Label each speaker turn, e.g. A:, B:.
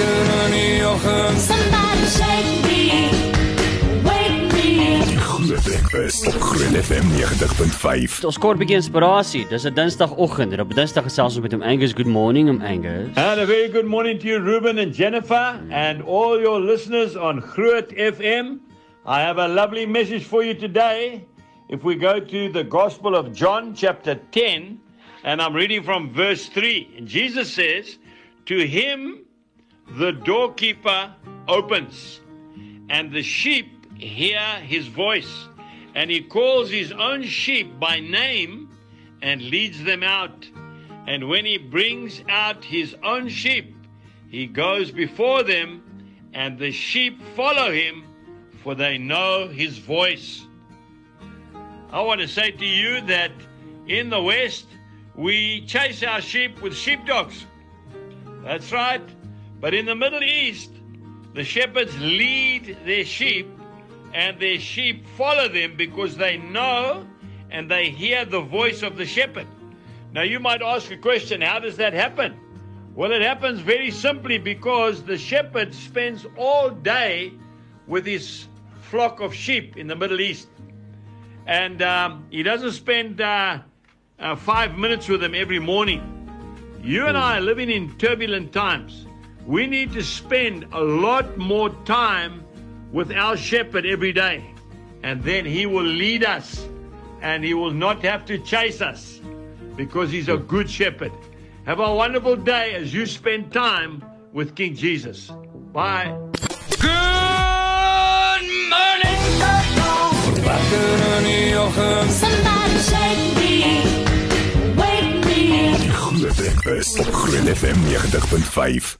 A: good honey off Somebody shake me. Groot Breakfast op Groot FM 90.5.
B: Ons kort bietjie inspirasie. Dis 'n Dinsdagoggend en op Dinsdag gesels ons met oom Angus. Good morning, oom Angus.
C: And a very good morning to you Ruben and Jennifer and all your listeners on Groot FM. I have a lovely message for you today. If we go to the Gospel of John chapter 10 and I'm reading from verse 3. Jesus says, "To him the doorkeeper opens, and the sheep hear his voice, and he calls his own sheep by name and leads them out. And when he brings out his own sheep, he goes before them, and the sheep follow him, for they know his voice. I want to say to you that in the West, we chase our sheep with sheepdogs. That's right. But in the Middle East, the shepherds lead their sheep, and their sheep follow them because they know and they hear the voice of the shepherd. Now, you might ask a question how does that happen? Well, it happens very simply because the shepherd spends all day with his flock of sheep in the Middle East. And um, he doesn't spend uh, uh, five minutes with them every morning. You and I are living in turbulent times. We need to spend a lot more time with our shepherd every day. And then he will lead us and he will not have to chase us because he's a good shepherd. Have a wonderful day as you spend time with King Jesus. Bye.
D: Good morning. Wakker in die oggend.
E: Somebody shake me, wake me up.
A: Groot Breakfast op Groot FM 90.5.